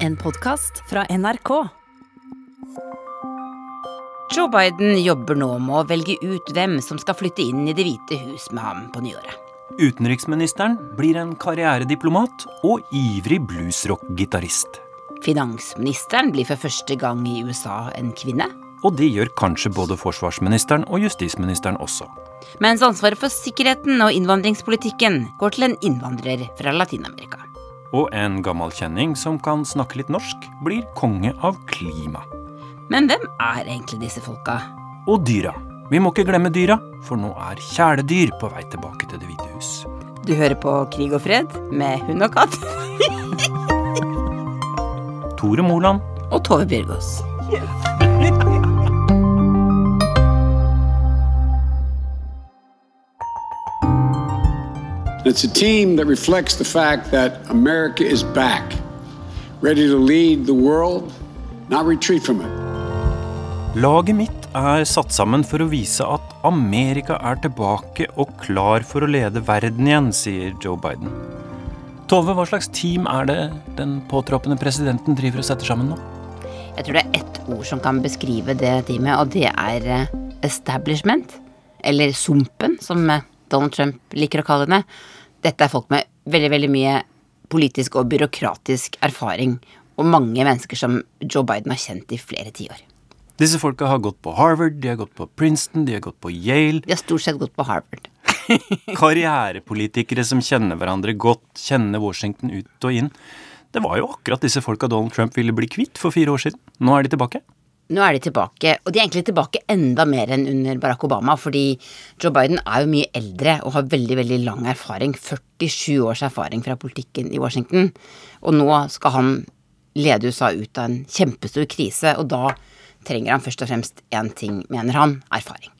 En podkast fra NRK. Joe Biden jobber nå med å velge ut hvem som skal flytte inn i Det hvite hus med ham på nyåret. Utenriksministeren blir en karrierediplomat og ivrig bluesrock-gitarist. Finansministeren blir for første gang i USA en kvinne. Og det gjør kanskje både forsvarsministeren og justisministeren også. Mens ansvaret for sikkerheten og innvandringspolitikken går til en innvandrer fra Latin-Amerika. Og en gammel kjenning som kan snakke litt norsk, blir konge av klima. Men hvem er egentlig disse folka? Og dyra. Vi må ikke glemme dyra, for nå er kjæledyr på vei tilbake til Det hvite hus. Du hører på Krig og fred med hund og katt. Tore Moland. Og Tove Bjørgaas. It's a team that reflects the fact that America is back, ready to lead the world, not retreat from it. Laget mitt er satt sammen for å vise at Amerika er tilbake og klar for å lede verden igjen, sier Joe Biden. Tove, hva slags team er det den påtroppende presidenten driver og setter sammen nå? Jeg tror det er ett ord som kan beskrive det teamet, og det er eh, establishment. Eller Sumpen, som eh, Donald Trump liker å kalle henne. Dette er folk med veldig, veldig mye politisk og byråkratisk erfaring, og mange mennesker som Joe Biden har kjent i flere tiår. Disse folka har gått på Harvard, de har gått på Princeton, de har gått på Yale. De har stort sett gått på Harvard. Karrierepolitikere som kjenner hverandre godt, kjenner Washington ut og inn. Det var jo akkurat disse folka Donald Trump ville bli kvitt for fire år siden. Nå er de tilbake. Nå er de tilbake, og de er egentlig tilbake enda mer enn under Barack Obama, fordi Joe Biden er jo mye eldre og har veldig, veldig lang erfaring. 47 års erfaring fra politikken i Washington. Og nå skal han lede USA ut av en kjempestor krise, og da trenger han først og fremst én ting, mener han erfaring.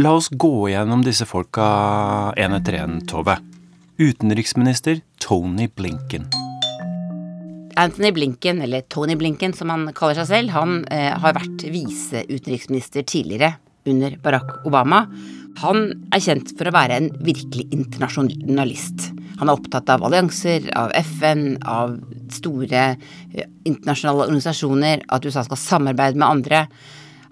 La oss gå gjennom disse folka én etter én, Tove. Utenriksminister Tony Blinken. Anthony Blinken, eller Tony Blinken som han kaller seg selv, han eh, har vært viseutenriksminister tidligere under Barack Obama. Han er kjent for å være en virkelig internasjonalist. Han er opptatt av allianser, av FN, av store eh, internasjonale organisasjoner, at USA skal samarbeide med andre.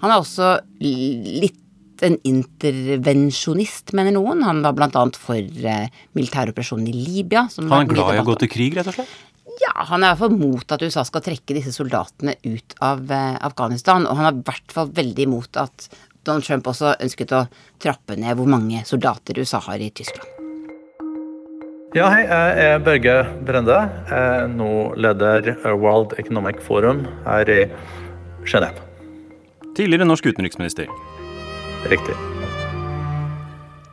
Han er også litt en intervensjonist, mener noen. Han var annet for eh, militæroperasjonen i Libya. han er glad i å gå til krig, rett og slett? Ja, han er i hvert fall mot at USA skal trekke disse soldatene ut av eh, Afghanistan. Og han er i hvert fall veldig imot at Donald Trump også ønsket å trappe ned hvor mange soldater USA har i Tyskland. Ja, hei, jeg er Børge Brende. Jeg er nå leder World Economic Forum her i Genéve. Tidligere norsk utenriksminister. Riktig.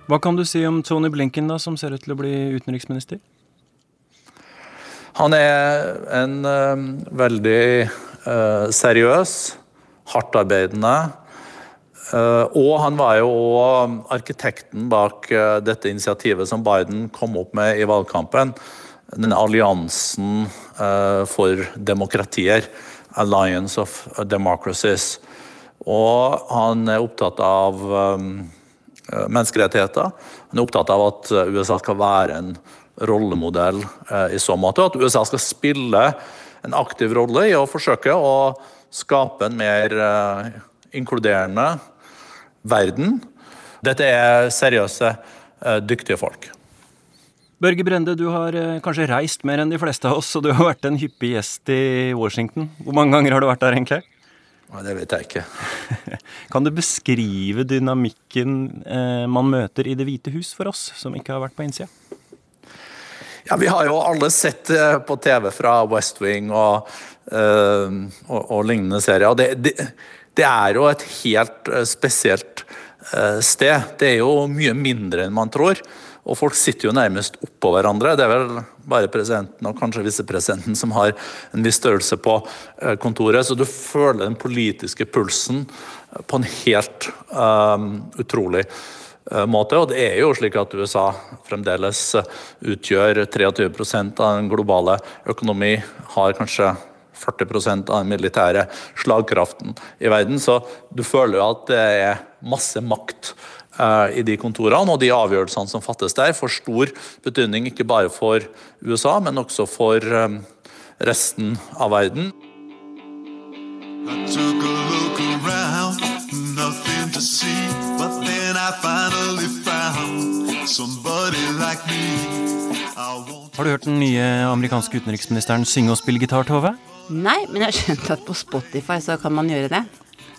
Hva kan du si om Tony Blinken, da, som ser ut til å bli utenriksminister? Han er en uh, veldig uh, seriøs, hardtarbeidende uh, Og han var jo arkitekten bak dette initiativet som Biden kom opp med i valgkampen. Denne alliansen for demokratier. Alliance of Democracies. Og han er opptatt av menneskerettigheter. Han er opptatt av at USA skal være en rollemodell eh, i så måte. At USA skal spille en aktiv rolle i å forsøke å skape en mer eh, inkluderende verden. Dette er seriøse, eh, dyktige folk. Børge Brende, du har kanskje reist mer enn de fleste av oss, og du har vært en hyppig gjest i Washington. Hvor mange ganger har du vært der, egentlig? Det vet jeg ikke. kan du beskrive dynamikken man møter i Det hvite hus for oss, som ikke har vært på innsida? Ja, Vi har jo alle sett eh, på TV fra West Wing og, uh, og, og lignende serier. Det, det, det, er jo et helt eh, spesielt sted. Det er jo mye mindre enn man tror. Og folk sitter jo nærmest oppå hverandre. Det er vel bare presidenten og kanskje visepresidenten som har en viss størrelse på kontoret. Så du føler den politiske pulsen på en helt um, utrolig måte måte. Og det er jo slik at USA fremdeles eh, utgjør 23% av den globale økonomi, har kanskje 40 av den militære slagkraften i verden. Så du føler jo at det er masse makt i de kontorene, og de avgjørelsene som fattes der, får stor betydning ikke bare for USA, men også for resten av verden. I took a look around, nothing to see, but then I finally found somebody like me. Har du hørt den nye amerikanske utenriksministeren synge og spille gitar, Tove? Nei, men jeg har skjønt at på Spotify så kan man gjøre det.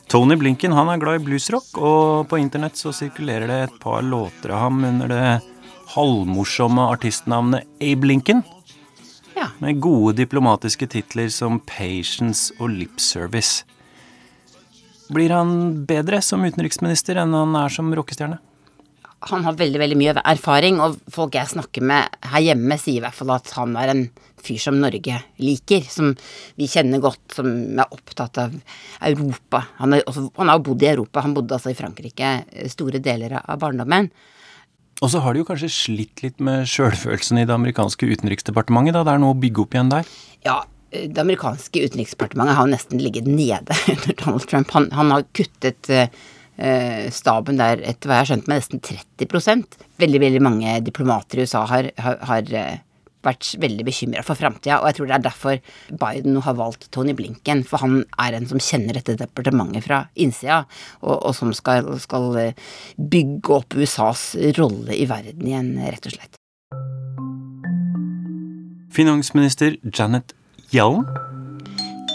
Tony Blinken han er glad i bluesrock, og på internett så sirkulerer det et par låter av ham under det halvmorsomme artistnavnet Abe Lincoln. Ja. Med gode diplomatiske titler som Patience og Lip Service. Blir han bedre som utenriksminister enn han er som rockestjerne? Han har veldig veldig mye erfaring, og folk jeg snakker med her hjemme, sier i hvert fall at han er en fyr som Norge liker, som vi kjenner godt, som er opptatt av Europa. Han, har jo bodd i Europa, han bodde altså i Frankrike eh, store deler av barndommen. Og så har de jo kanskje slitt litt med sjølfølelsen i det amerikanske utenriksdepartementet, da det er noe å bygge opp igjen der? Ja, det amerikanske utenriksdepartementet har nesten ligget nede under Donald Trump. Han, han har kuttet uh, eh, staben der, etter hva jeg har skjønt, med nesten 30% Veldig, veldig mange diplomater i USA har, har, har eh, vært veldig bekymra for framtida, og jeg tror det er derfor Biden nå har valgt Tony Blinken, for han er en som kjenner dette departementet fra innsida, og, og som skal, skal, eh, bygge opp USAs rolle i verden igjen, rett og slett. Finansminister Janet Yellen?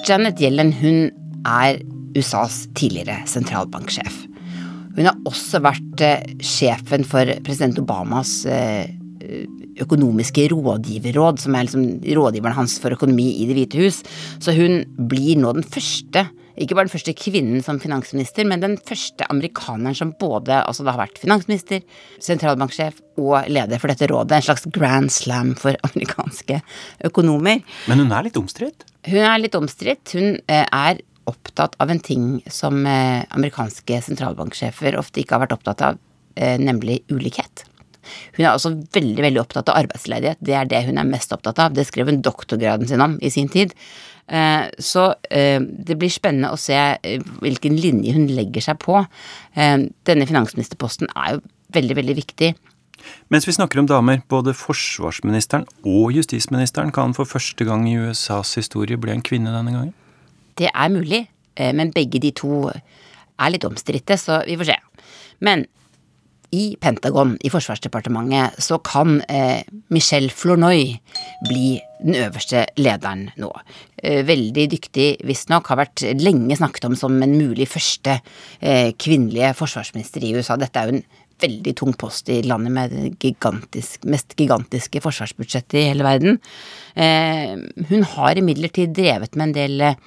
Janet Yellen, hun er USAs tidligere sentralbanksjef. Hun har også vært eh, sjefen for president Obamas eh, økonomiske rådgiverråd, som er liksom rådgiveren hans for økonomi i Det hvite hus. Så hun blir nå den første, ikke bare den første kvinnen som finansminister, men den første amerikaneren som både altså det har vært finansminister, sentralbanksjef og leder for dette rådet. En slags grand slam for amerikanske økonomer. Men hun er litt omstridt? Hun er litt omstridt. Hun eh, er opptatt av en ting som eh, amerikanske sentralbanksjefer ofte ikke har vært opptatt av, eh, nemlig ulikhet. Hun er også veldig veldig opptatt av arbeidsledighet. Det er det hun er mest opptatt av. Det skrev hun doktorgraden sin om i sin tid. Eh, så det blir spennende å se hvilken linje hun legger seg på. Denne finansministerposten er jo veldig, veldig viktig. Mens vi snakker om damer, både forsvarsministeren og justisministeren kan for første gang i USAs historie bli en kvinne denne gangen? Det er mulig, eh, men begge de to er litt omstridte, så vi får se. Men i Pentagon, i Forsvarsdepartementet, så kan eh, Michelle Flournoy bli den øverste lederen nå. Eh, veldig dyktig, visstnok, har vært lenge snakket om som en mulig første eh, kvinnelige forsvarsminister i USA. Dette er jo en veldig tung post i landet med det gigantisk, mest gigantiske forsvarsbudsjettet i hele verden. Eh, hun har imidlertid drevet med en del eh,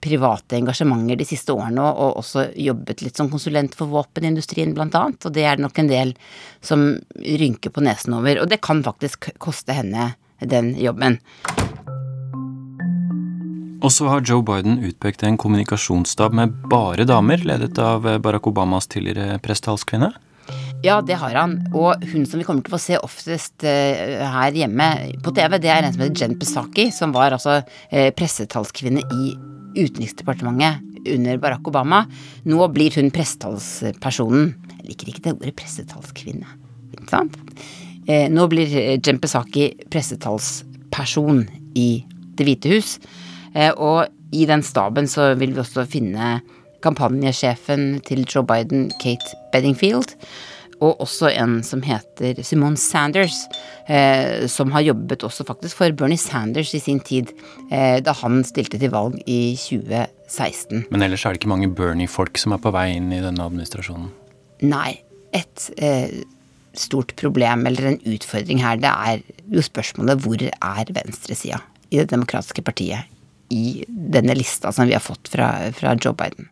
private engasjementer de siste årene, og også jobbet litt som konsulent for våpenindustrien, blant annet. Og det er det nok en del som rynker på nesen over. Og det kan faktisk koste henne den jobben. Og så har Joe Biden utpekt en kommunikasjonsstab med bare damer, ledet av Barack Obamas tidligere prestehalskvinne. Ja, det har han. Og hun som vi kommer til å få se oftest uh, her hjemme på TV, det er en som heter Jen Psaki, som var altså uh, pressetalskvinne i Utenriksdepartementet under Barack Obama. Nå blir hun pressetalspersonen. Jeg liker ikke det ordet pressetalskvinne. Sant? Uh, nå blir Jen Psaki pressetalsperson i Det hvite hus. og i den staben så vil vi også finne kampanjesjefen til Joe Biden, Kate Beddingfield og også en som heter Simone Sanders, eh, som har jobbet også faktisk for Bernie Sanders i sin tid, eh, da han stilte til valg i 2016. Men ellers er det ikke mange Bernie-folk som er på vei inn i denne administrasjonen? Nei. Et eh, stort problem, eller en utfordring her, det er jo spørsmålet hvor er venstresida i Det demokratiske partiet i denne lista som vi har fått fra, fra Joe Biden?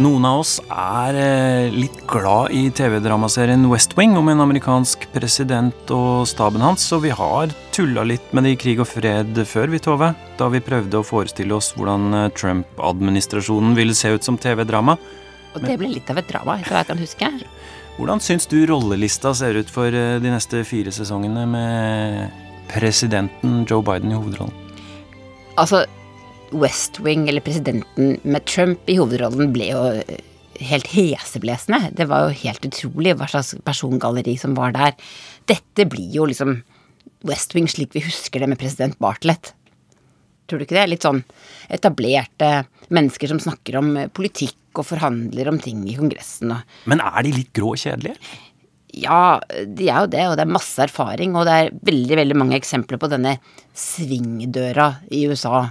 Noen av oss er eh, litt glad i TV-dramaserien West Wing om en amerikansk president og staben hans, så vi har tulla litt med det i Krig og fred før, vi, Tove. Da vi prøvde å forestille oss hvordan eh, Trump-administrasjonen ville se ut som TV-drama. Og det ble litt av et drama, etter hva jeg kan huske. Hvordan syns du rollelista ser ut for eh, de neste fire sesongene med presidenten Joe Biden i hovedrollen? Altså, West Wing, eller presidenten med Trump i hovedrollen, ble jo helt heseblesende. Det var jo helt utrolig hva slags persongalleri som var der. Dette blir jo liksom West Wing slik vi husker det med president Bartlett. Tror du ikke det? Litt sånn etablerte mennesker som snakker om politikk og forhandler om ting i Kongressen og Men er de litt grå og kjedelige? Ja, de er jo det, og det er masse erfaring, og det er veldig, veldig mange eksempler på denne svingdøra i USA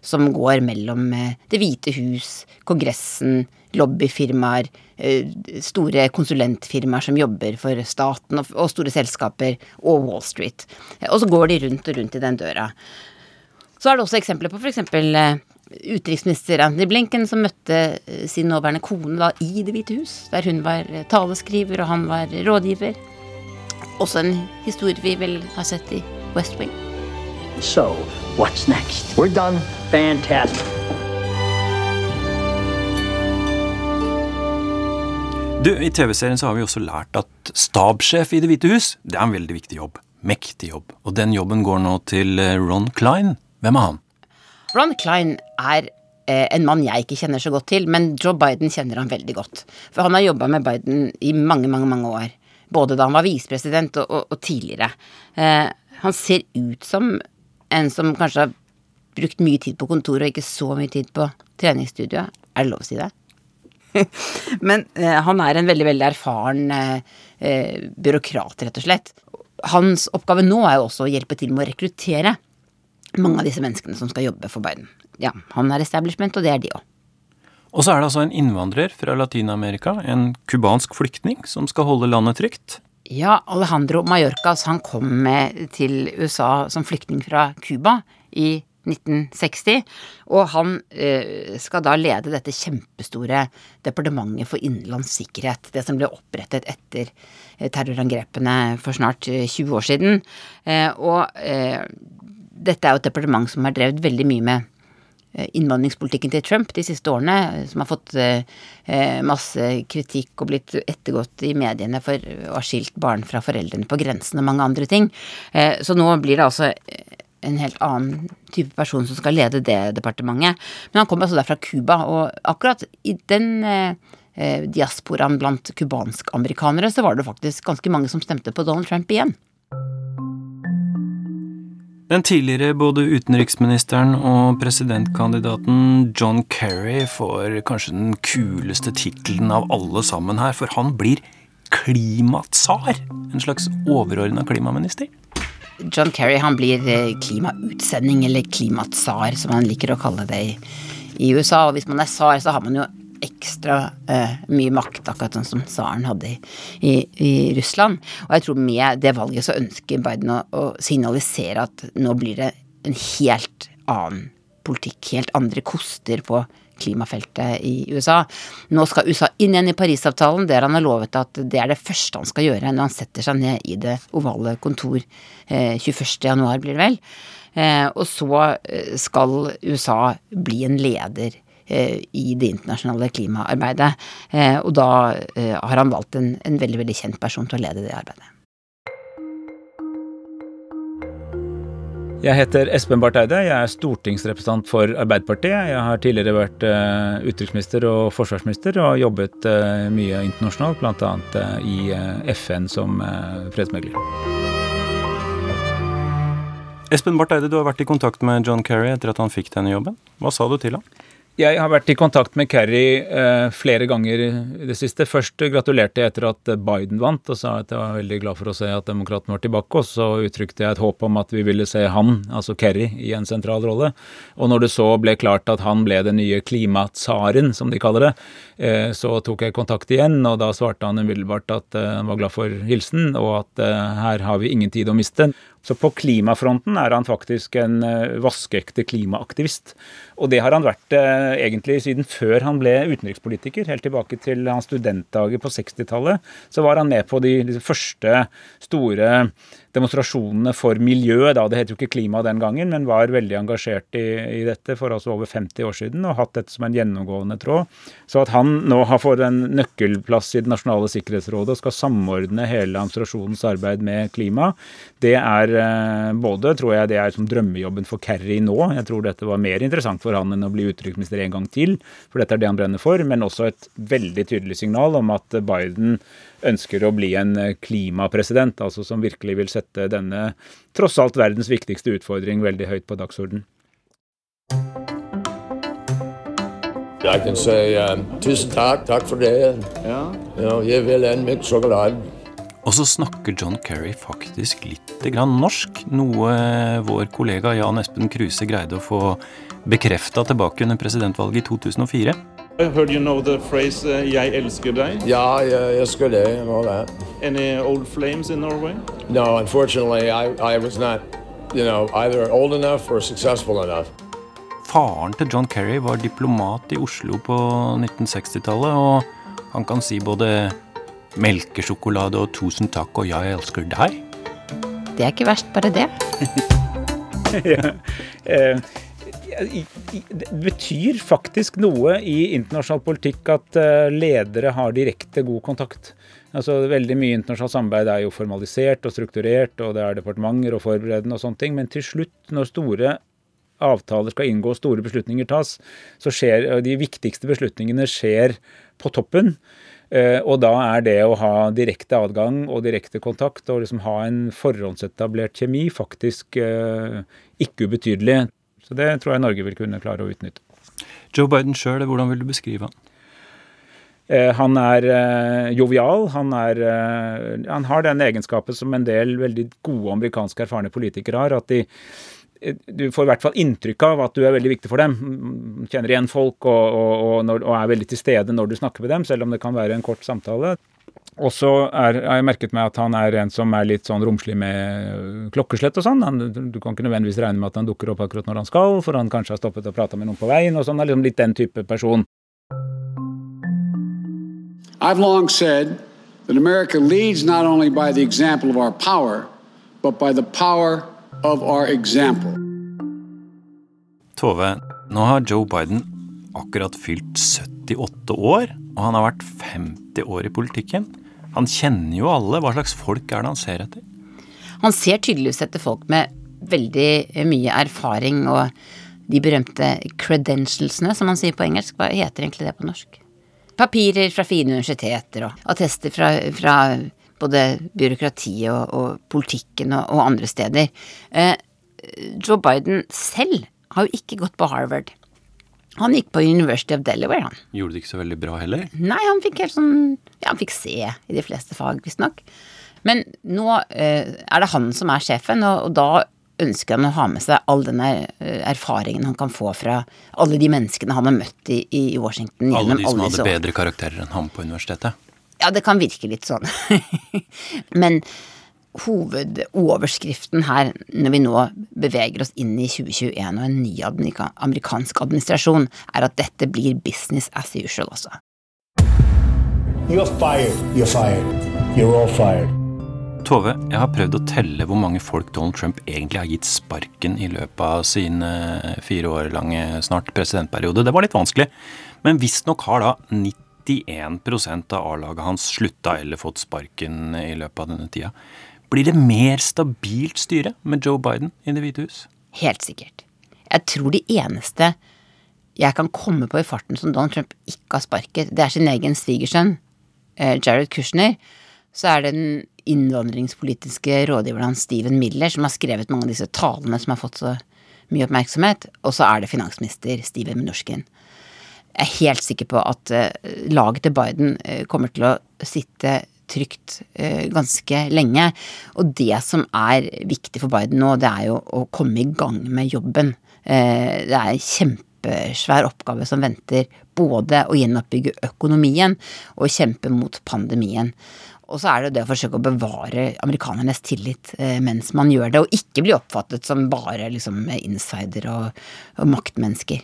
som går mellom eh, Det hvite hus, Kongressen, lobbyfirmaer, eh, store konsulentfirmaer som jobber for staten, og store selskaper, og Wall Street. Og så går de rundt og rundt i den døra. Så er det også eksempler på f.eks. Eh, utenriksminister Anthony Blinken som møtte eh, sin nåværende kone da i Det hvite hus, der hun var taleskriver og han var rådgiver. Også en historie vi vel har sett i West Wing. So, what's next? We're done. Fantastic. Du, I TV-serien så har vi også lært at stabssjef i Det hvite hus, det er en veldig viktig jobb. Mektig jobb. Og den jobben går nå til eh, Ron Klein. Hvem er han? Ron Klein er eh, en mann jeg ikke kjenner så godt til, men Joe Biden kjenner han veldig godt. For han har jobba med Biden i mange, mange, mange år. Både da han var visepresident og, og, og, tidligere. Eh, han ser ut som en som kanskje har brukt mye tid på kontoret og ikke så mye tid på treningsstudioet. Er det lov å si det? Men eh, han er en veldig, veldig erfaren eh, eh, byråkrat, rett og slett. Hans oppgave nå er jo også å hjelpe til med å rekruttere mange av disse menneskene som skal jobbe for Biden. Ja, han er establishment, og det er de òg. Og så er det altså en innvandrer fra Latin-Amerika, en cubansk flyktning, som skal holde landet trygt. Ja, Alejandro Mallorcas han kom til USA som flyktning fra Cuba i 1960. Og han eh, skal da lede dette kjempestore departementet for innenlands sikkerhet. Det som ble opprettet etter eh, terrorangrepene for snart 20 eh, år siden. Eh, og eh, dette er jo et departement som har drevet veldig mye med innvandringspolitikken til Trump de siste årene, som har fått masse kritikk og blitt ettergått i mediene for å ha skilt barn fra foreldrene på grensen og mange andre ting. Så nå blir det altså en helt annen type person som skal lede det departementet. Men han kommer altså der fra Cuba, og akkurat i den eh, eh diasporaen blant cubansk-amerikanere så var det faktisk ganske mange som stemte på Donald Trump igjen. Den tidligere både utenriksministeren og presidentkandidaten John Kerry får kanskje den kuleste tittelen av alle sammen her, for han blir klimatsar. En slags overordna klimaminister. John Kerry han blir eh, klimautsending, eller klimatsar, som han liker å kalle det i, USA. Og hvis man er tsar, så har man jo ekstra uh, mye makt, akkurat sånn som tsaren hadde i, i, i, Russland. Og jeg tror med det valget så ønsker Biden å, å signalisere at nå blir det en helt annen politikk, helt andre koster på klimafeltet i USA. Nå skal USA inn igjen i Parisavtalen, der han har lovet at det er det første han skal gjøre når han setter seg ned i det ovale kontor eh, 21.1, blir det vel. Eh, og så eh, skal USA bli en leder i det internasjonale klimaarbeidet. Eh, og da eh, har han valgt en, en veldig, veldig kjent person til å lede det arbeidet. Jeg heter Espen Barth Eide. Jeg er stortingsrepresentant for Arbeiderpartiet. Jeg har tidligere vært utenriksminister og forsvarsminister og jobbet mye internasjonalt, bl.a. I FN som fredsmegler. Espen Barth Eide, du har vært i kontakt med John Kerry etter at han fikk denne jobben. Hva sa du til ham? Jeg har vært i kontakt med Kerry eh, flere ganger i det siste. Først gratulerte jeg etter at Biden vant, og sa at jeg var veldig glad for å se at demokratene var tilbake. Og så uttrykte jeg et håp om at vi ville se han, altså Kerry, i en sentral rolle. Og når det så ble klart at han ble den nye klimatsaren, som de kaller det, eh, så tok jeg kontakt igjen, og da svarte han umiddelbart at eh, han var glad for hilsen, og at eh, her har vi ingen tid å miste. Så på klimafronten er han faktisk en eh, vaskeekte klimaaktivist. Og det har han vært eh, egentlig siden før han ble utenrikspolitiker. Helt tilbake til hans studentdager på 60-tallet. Så var han med på de, de første store demonstrasjonene for miljø, da, det het jo ikke klima den gangen, men var veldig engasjert i, i, dette for altså over 50 år siden og hatt dette som en gjennomgående tråd. Så at han nå har fått en nøkkelplass i Det nasjonale sikkerhetsrådet og skal samordne hele administrasjonens arbeid med klima, det er eh, både, tror jeg, det er som drømmejobben for Kerry nå. Jeg tror dette var mer interessant for han enn å bli utenriksminister en gang til, for dette er det han brenner for, men også et veldig tydelig signal om at Biden ønsker å bli en klimapresident, altså som virkelig vil sette denne tross alt verdens viktigste utfordring veldig høyt på dagsorden. Jeg kan si um, tusen takk, takk for det. Ja. Ja, jeg vil en med sjokolade. Og så snakker John Kerry faktisk litt grann norsk, noe vår kollega Jan Espen Kruse greide å få bekrefta tilbake under presidentvalget i 2004. I heard you know the phrase uh, 'jeg elsker deg'? Ja, jeg elsker deg. and all that. Any old flames in Norway? No, unfortunately, I, I was not, you know, either old enough or successful enough. Faren til John Kerry var diplomat i Oslo på 1960-tallet, og han kan si både melkesjokolade og 'tusen takk' og 'jeg elsker deg'. Det er ikke verst, bare det. ja. Eh, det betyr faktisk noe i internasjonal politikk at eh, ledere har direkte god kontakt. Altså Veldig mye internasjonalt samarbeid er jo formalisert og strukturert, og det er departementer og forberedende og sånne ting, men til slutt, når store avtaler skal inngå, store beslutninger tas, så skjer de viktigste beslutningene skjer på toppen. Eh, og da er det å ha direkte adgang og direkte kontakt og liksom ha en forhåndsetablert kjemi faktisk eh, ikke ubetydelig. Så det tror jeg Norge vil kunne klare å utnytte. Joe Biden sjøl, hvordan vil du beskrive han? Eh, han er eh, jovial. Han, er, eh, han har den egenskapen som en del veldig gode amerikanske erfarne politikere har. at de du får i hvert fall inntrykk av at du er veldig viktig for dem. Kjenner igjen folk og, og, og, når, og, er veldig til stede når du snakker med dem, selv om det kan være en kort samtale. Og så har jeg merket meg at han er en som er litt sånn romslig med klokkeslett og sånn. Du kan ikke nødvendigvis regne med at han dukker opp akkurat når han skal, for han kanskje har stoppet og prata med noen på veien. og sånn, er liksom Litt den type person. I've long said that America leads not only by the example of our power, but by the power of our example. Tove, nå har Joe Biden akkurat fylt 78 år, og han har vært 50 år i politikken. Han kjenner jo alle. Hva slags folk er det han ser etter? Han ser tydeligvis etter folk med veldig mye erfaring og de berømte credentialsene, som man sier på engelsk. Hva heter egentlig det på norsk? Papirer fra fine universiteter og attester fra, fra både byråkratiet og, og politikken og, og, andre steder. Eh, Joe Biden selv har jo ikke gått på Harvard. Han gikk på University of Delaware, han. Gjorde det ikke så veldig bra heller? Nei, han fikk helt sånn Ja, han fikk C i de fleste fag, visstnok. Men nå eh, er det han som er sjefen, og, og, da ønsker han å ha med seg all den eh, erfaringen han kan få fra alle de menneskene han har møtt i, i Washington. Alle de som hadde bedre karakterer enn ham på universitetet? Ja, det kan virke litt sånn. Men hovedoverskriften her, når vi nå beveger oss inn i 2021 og en ny amerikansk administrasjon, er at dette blir business as usual også. You're fired. You're fired. You're all fired. Tove, jeg har prøvd å telle hvor mange folk Donald Trump egentlig har gitt sparken i løpet av sin fire år lange snart presidentperiode. Det var litt vanskelig, men visstnok har da 91 av A-laget hans slutta eller fått sparken i løpet av denne tida. Blir det mer stabilt styre med Joe Biden i Det hvite hus? Helt sikkert. Jeg tror de eneste jeg kan komme på i farten som Donald Trump ikke har sparket, det er sin egen svigersønn, eh, Jared Kushner. Så er det den innvandringspolitiske rådgiveren hans, Steven Miller, som har skrevet mange av disse talene som har fått så mye oppmerksomhet. Og så er det finansminister Steven Mnuchin. Jeg er helt sikker på at eh, laget til Biden eh, kommer til å sitte trygt eh, ganske lenge. Og det som er viktig for Biden nå, det er jo å komme i gang med jobben. Eh, det er en kjempesvær oppgave som venter både å gjenoppbygge økonomien og kjempe mot pandemien. Og så er det det å forsøke å bevare amerikanernes tillit eh, mens man gjør det, og ikke bli oppfattet som bare liksom insider og, og maktmennesker.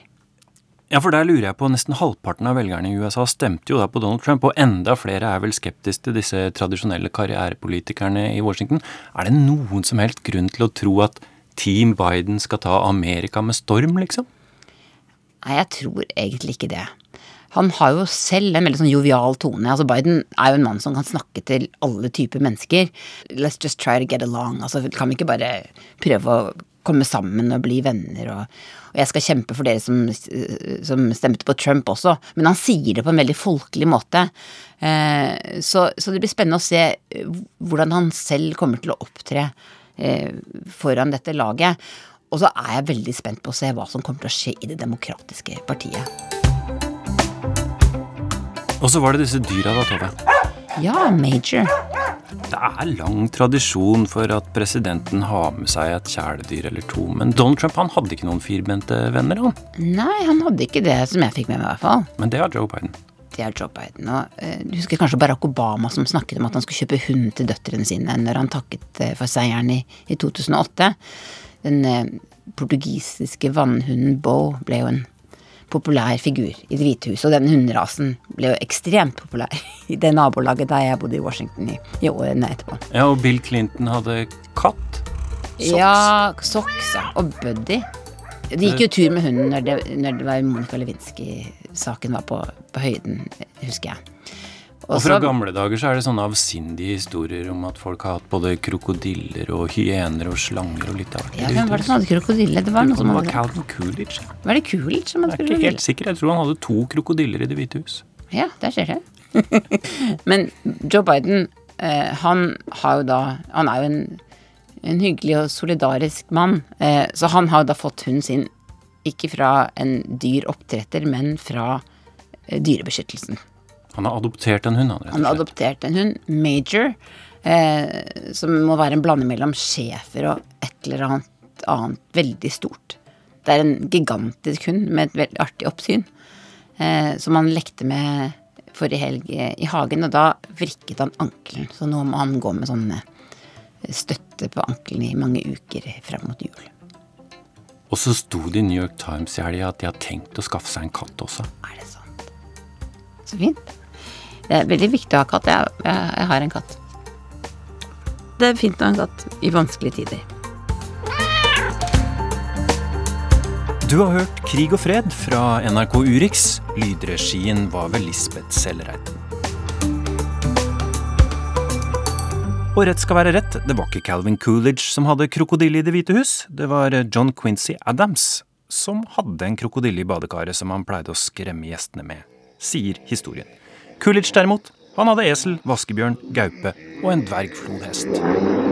Ja, for der lurer jeg på, nesten halvparten av velgerne i USA stemte jo da på Donald Trump, og enda flere er vel skeptiske til disse tradisjonelle karrierepolitikerne i Washington. Er det noen som helst grunn til å tro at Team Biden skal ta Amerika med storm, liksom? Nei, jeg tror egentlig ikke det. Han har jo selv en veldig sånn jovial tone. Altså Biden er jo en mann som kan snakke til alle typer mennesker. Let's just try to get along. Altså Kan vi ikke bare prøve å komme sammen og bli venner og, og jeg skal kjempe for dere som, som, stemte på Trump også. Men han sier det på en veldig folkelig måte. Eh, så, så, det blir spennende å se eh, hvordan han selv kommer til å opptre eh, foran dette laget. Og så er jeg veldig spent på å se hva som kommer til å skje i Det demokratiske partiet. Og så var det disse dyra da, Tove. Ja, Major. Det er lang tradisjon for at presidenten har med seg et kjæledyr eller to. Men Donald Trump han hadde ikke noen firbente venner, han. Nei, han hadde ikke det som jeg fikk med meg, i hvert fall. Men det har Joe Biden. Det har Joe Biden. Og uh, du husker kanskje Barack Obama som snakket om at han skulle kjøpe hund til døtrene sine når han takket uh, for seieren i, i 2008. Den uh, portugisiske vannhunden Bo ble jo en populær figur i Det hvite hus. Og den hunderasen ble jo ekstremt populær i det nabolaget der jeg bodde i Washington i, i årene etterpå. Ja, Og Bill Clinton hadde katt? Socks. Ja, Socks ja. og Buddy. De gikk jo tur med hunden når det, når det var Monica Lewinsky-saken var på, på høyden, husker jeg. Og fra gamle dager så er det sånne avsindige historier om at folk har hatt både krokodiller og hyener og slanger og litt av hvert. Ja, hvem var det som hadde krokodille? Det var noe som hadde var Calvin Coolidge. Var det Coolidge som hadde krokodille? Jeg er ikke helt sikker. Jeg tror han hadde to krokodiller i Det hvite hus. Ja, der skjer det. Men Joe Biden, eh, han har jo da Han er jo en, en hyggelig og solidarisk mann. Eh, så han har jo da fått hunden sin ikke fra en dyr oppdretter, men fra eh, Dyrebeskyttelsen. Han har adoptert en hund? Han, rett og slett. han har adoptert en hund, Major, eh, som må være en blanding mellom schæfer og et eller annet annet veldig stort. Det er en gigantisk hund med et veldig artig oppsyn, eh, som han lekte med forrige helg i hagen, og da vrikket han ankelen. Så nå må han gå med sånn støtte på ankelen i mange uker frem mot jul. Og så sto det i New York Times i helga at de har tenkt å skaffe seg en katt også. Er det sant? Så fint. Det er veldig viktig å ha katt. Jeg, jeg, jeg har en katt. Det er fint å ha en katt i vanskelige tider. Du har hørt Krig og fred fra NRK Urix. Lydregien var ved Lisbeth Sellereiten. Og rett skal være rett, det var ikke Calvin Coolidge som hadde krokodille i Det hvite hus. Det var John Quincy Adams som hadde en krokodille i badekaret som han pleide å skremme gjestene med, sier historien. Coolidge derimot, han hadde esel, vaskebjørn, gaupe og en dvergflodhest.